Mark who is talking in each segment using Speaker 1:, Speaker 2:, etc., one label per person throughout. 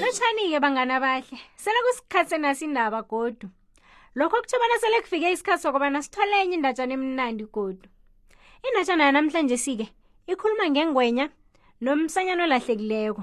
Speaker 1: lotshani-ke bangani abahle sele kusikhathi senasi indaba godu lokho kutho bona sele kufike isikhathi sokubana sithole enye indatshana emnandi godu indatshana yanamhlanje sike ikhuluma ngengwenya nomsanyana olahlekileko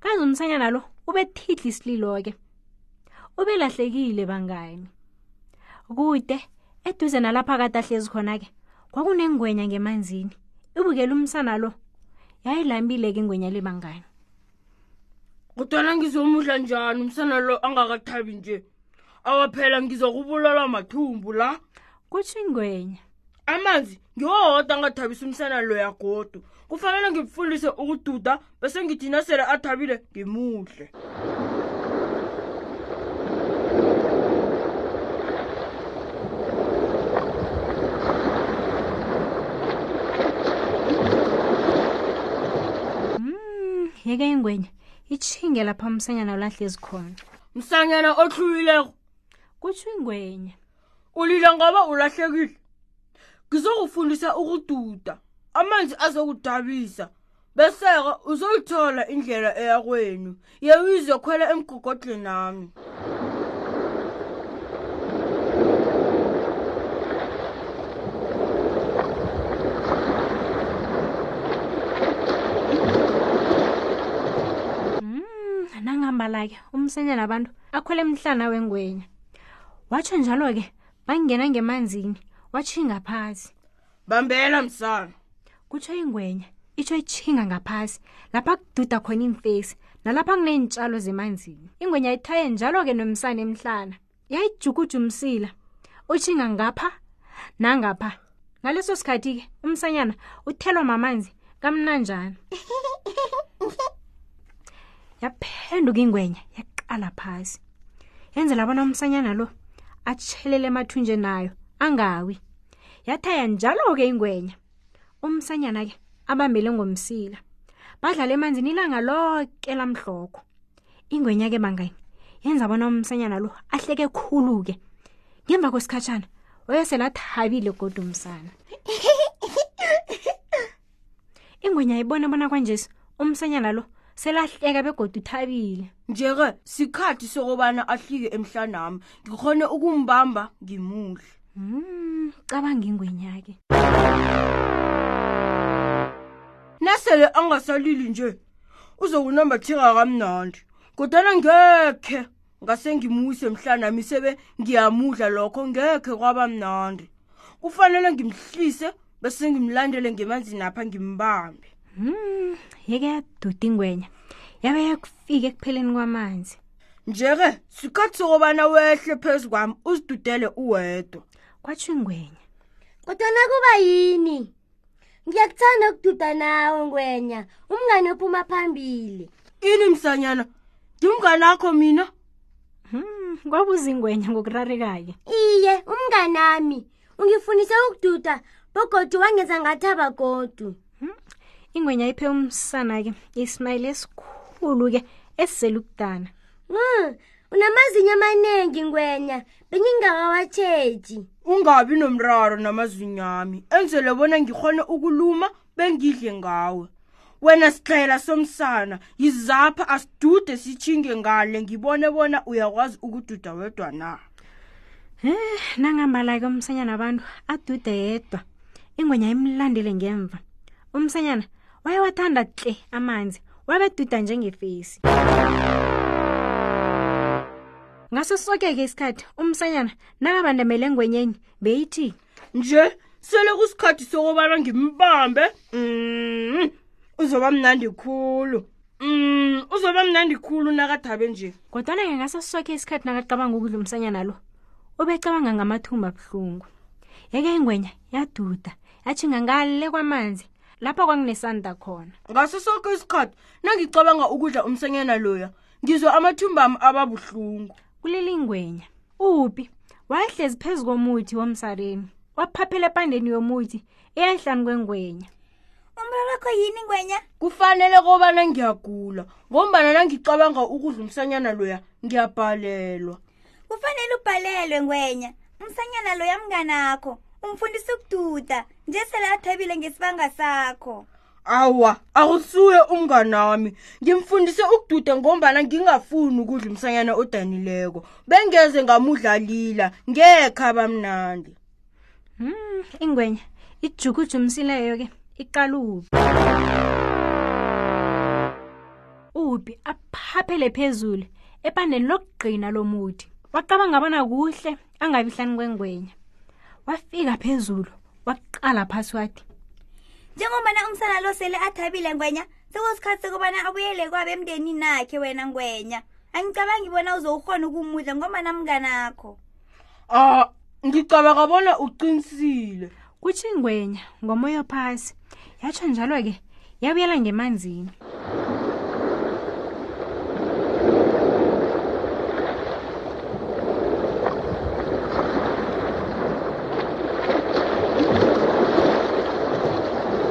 Speaker 1: kazi umsanyana lo ubethidla isililo-ke ubelahlekile bangani kude eduze nalapha kade ahlezi khona-ke kwakunengwenya ngemanzini ibukela umsana lo yayilambile-ke ingwenya le bangani
Speaker 2: kudala ngizomudla njani umsana lo angakathabi nje awaphela ngizokubulala mathumbu la
Speaker 1: kutsho ingwenya
Speaker 2: amanzi ngiyowodwa angathabisa umsana loya godu kufanele ngimfundise ukududa bese ngithi nasele athabile ngimudle
Speaker 1: mm, yeke ingwenya itshinge lapha umsanyana ulahle zikhona
Speaker 2: msanyana otlhuwileko
Speaker 1: kutsho ingwenya
Speaker 2: ulila ngoba ulahlekile ngizokufundisa ukududa amanzi azokudabisa beseke uzoyithola indlela eya kwenu yewize khwela emgogodleni nami
Speaker 1: nangihamba lake umsenyana abantu akhwele emhlana wengwenya watsho njalo-ke bangena ngemanzini watshinga phasi
Speaker 2: bambela msana
Speaker 1: kutsho ingwenya itsho itshinga ngaphasi lapha kududa khona iimfesi nalapha kuneentshalo zemanzini ingwenya ithaye njalo-ke nomsana emhlana yayijukuja umsila utshinga ngapha nangapha ngaleso sikhathi-ke umsanyana uthelwa mamanzi kamnanjana yaphenduka ingwenya yaqala phasi yenzela bona umsanyana lo atshelele emathunje nayo angawi yathaya njalo-ke ingwenya umsanyana-ke abambele ngomsila badlala emanzini ilanga loke lamhlokho ingwenya ke bangani yenza bona umsanyana lo ahleke khulu-ke ngemva kwesikhatshana oyesele athabile kodwa umsana ingwenya ibona bona kwanjesi umsanyana lo selahleka begoda uthabile
Speaker 2: nje-ke sikhathi sokobana ahlike emhlanami ngikhone ukumbamba ngimuhle
Speaker 1: mm, cabanga ingwenyake
Speaker 2: nasele angasalili nje uzokunambatheka kamnandi kodwana ngekhe ngase ngimuse mhlanami sebe ngiyamudla lokho ngekhe kwaba mnandi kufanele ngimhlise bese ngimlandele ngemanzini apha ngimbambe
Speaker 1: hmm, yeke yaduda ingwenya yabe yakufika ekupheleni kwamanzi
Speaker 2: nje-ke sikhathi sokobana wehle phezu kwami uzidudele uwedwa
Speaker 1: kwatsho ingwenya
Speaker 3: kodwana kuba yini ngiyakuthanda ukududa nawe ngwenya umngane ophuma phambili
Speaker 2: ini msanyana ndimngane akho mina
Speaker 1: hmm, kwabuza ingwenya ngokurarekayo
Speaker 3: iye umnganami ungifunise ukududa bogodu wangenza ngathi abagodu hmm,
Speaker 1: ingwenya iphe umsana-ke ismayile esikhulu-ke esizela ukudana
Speaker 3: hmm, unamazinyo amaningi ngwenya bengingakawatjheji
Speaker 2: ungabi nomraro namazinyami enzele bona ngikhone ukuluma bengidle ngawe wena siqhela somsana yizapha asidude sithinge ngale ngibone bona uyakwazi ukududa wedwa na
Speaker 1: eh nangambalake umsanyana abantu adude yedwa ingwenya imlandele ngemva umsanyana wayewathanda tle amanzi wabeduda njengefesi ngaso soke-ke isikhathi umsanyana nakabandamele engwenyenyi beyithi
Speaker 2: nje sele kusikhathi sokobana ngimbambe mm, uzoba mnandi khulu mm, uzoba mnandi khulu nakathabe nje
Speaker 1: kodwana-ke ngaso soke isikhathi nakacabanga ukudla umsanyana lo ubecabanga ngamathumba abuhlungu yeke ingwenya yaduda yathinga ngale kwamanzi lapho kwanginesanda khona
Speaker 2: ngaso soke isikhathi nangicabanga ukudla umsanyana loya ngizwa amathumbami ababuhlungu
Speaker 1: kulilingwenya uphi wayehlezi phezu komuthi womsareni waphaphela epandeni yomuthi eyahlani kwengwenya
Speaker 4: umrarokho yini ngwenya
Speaker 2: kufanele kobana ngiyagula ngombana nangicabanga ukudla umsanyana loya ngiyabhalelwa
Speaker 4: kufanele ubhalelwe ngwenya umsanyana loya mnganakho umfundisa ukududa nje sele athabile ngesibanga sakho
Speaker 2: awa akusuye umnganami ngimfundise ukududa ngombana ngingafuni ukudla umsanyana odanileko bengeze ngamudlalila ngekha bamnandi
Speaker 1: hmm ingwenya ijukuju umsileyo ke iqalubi ubi aphaphele phezulu epaneni lokugcina lomuthi wacabanga abana kuhle angabihlani kwengwenya wafika phezulu wakuqala phasi wathi
Speaker 4: njengomana umsana lo sele athabile ngwenya sekusikhathi sekubana abuyele kwabe emndenini nakhe wena ngwenya angicabangi bona uzowukhona ukumudla ngomana mnganakho a
Speaker 2: ah, ngicabanga bona uqinisile
Speaker 1: kuthi ngwenya ngomoya phasi yatsho njalo-ke yabuyela ngemanzini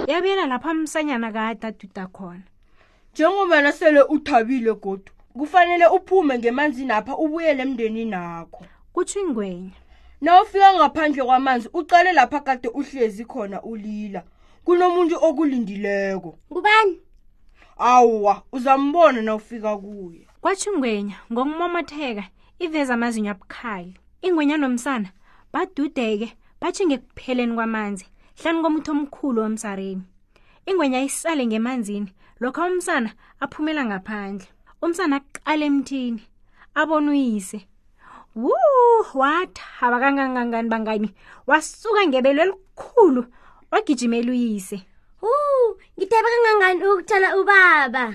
Speaker 1: yabuyela lapha msanyana kadaduda khona
Speaker 2: njengoba nasele uthabile godu kufanele uphume ngemanzini apha ubuyele emndenini akho
Speaker 1: kutsho ingwenya
Speaker 2: nawufika ngaphandle kwamanzi ucale lapha kade uhlezi khona ulila kunomuntu okulindileko
Speaker 3: ngubani
Speaker 2: awuwa uzambona na ufika kuye
Speaker 1: kwatsho ingwenya ngokumomotheka iveza amazinyo abukhali ingwenya nomsana badudeke batsho ngekupheleni kwamanzi hlani komuthi omkhulu womsareni ingwenya isale ngemanzini lokho umsana aphumela ngaphandle umsana aqala emthini abona uyise wuu wathaba kangangangani bangani wasuka ngebelo elikhulu wagijimela uyise
Speaker 3: wuu ngithabe kangangani ukuthola ubaba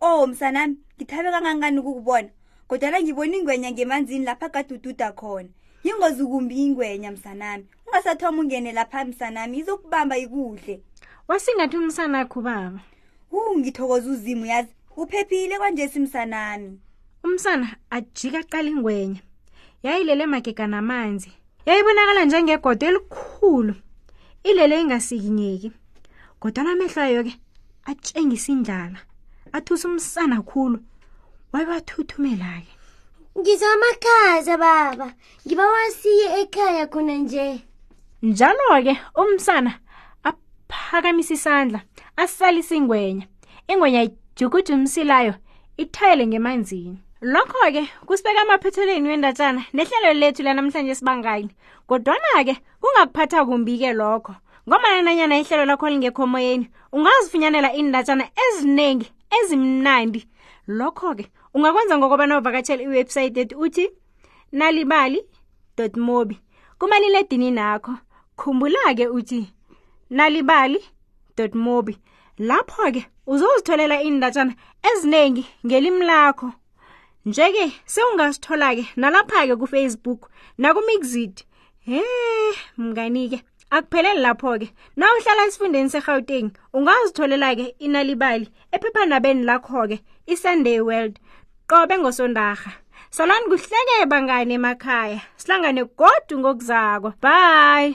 Speaker 3: o
Speaker 4: oh, msanami ngithabe kangangani ukukubona kodwana ngibona ingwenya ngemanzini lapha kadududa khona yingozi kumbi ingwenya msanami ungasathoma ungene lapha msanami izokubamba ikuhle
Speaker 1: wasingathi umsanakho ubaba
Speaker 4: wu ngithokoza uzimu yazi uphephile kwanje simsanami
Speaker 1: umsana ajika aqala ingwenya yayilele magega namanzi yayibonakala njengegodo elikhulu ilele ingasikinyeki kodwana amehlo ayo ke atshengisa indlala athusa umsana khulu wayebathuthumela-ke
Speaker 3: ngizwa amakhaza baba ngibawasiye ekhaya khona nje
Speaker 1: njalo-ke umsana aphakamisa isandla asalisa ingwenya ingwenya ijukuja umsilayo ithayele ngemanzini lokho-ke kusibeka amaphethelweni wendatshana nehlelo lethu lanamhlanje sibangani kodwana-ke kungakuphatha kumbi-ke lokho ngombana nanyana ihlelo lakho lingekho moyeni ungazifunyanela iindatshana eziningi ezimnandi lokho-ke ungakwenza ngokobana uvakatshela iwebhsayithi ethi uthi Nalibali dotmobi kumaliledini nakho khumbulake uthi nalibali dotmobi lapho ke uzozitholela indatshana eziningi ngelimi lakho njeke sewungasithola ke nalapha ke ku Facebook naku Mixit he mnganike akupheleli lapho-ke na uhlala esifundeni serhawuteng ungazitholela-ke inalibali ephephandabeni lakho-ke i-sunday world qobe ngosondarha salani kuhleke bangane emakhaya sihlangane godu ngokuzako bye